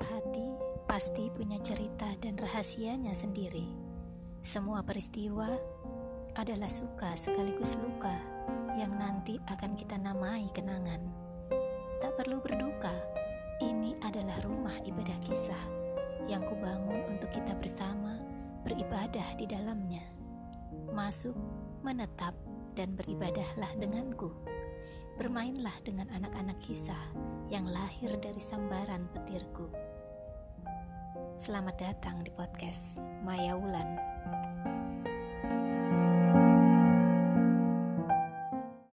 Setiap hati pasti punya cerita dan rahasianya sendiri. Semua peristiwa adalah suka sekaligus luka yang nanti akan kita namai kenangan. Tak perlu berduka, ini adalah rumah ibadah kisah yang kubangun untuk kita bersama beribadah di dalamnya. Masuk, menetap, dan beribadahlah denganku. Bermainlah dengan anak-anak kisah yang lahir dari sambaran petirku. Selamat datang di podcast Maya Wulan.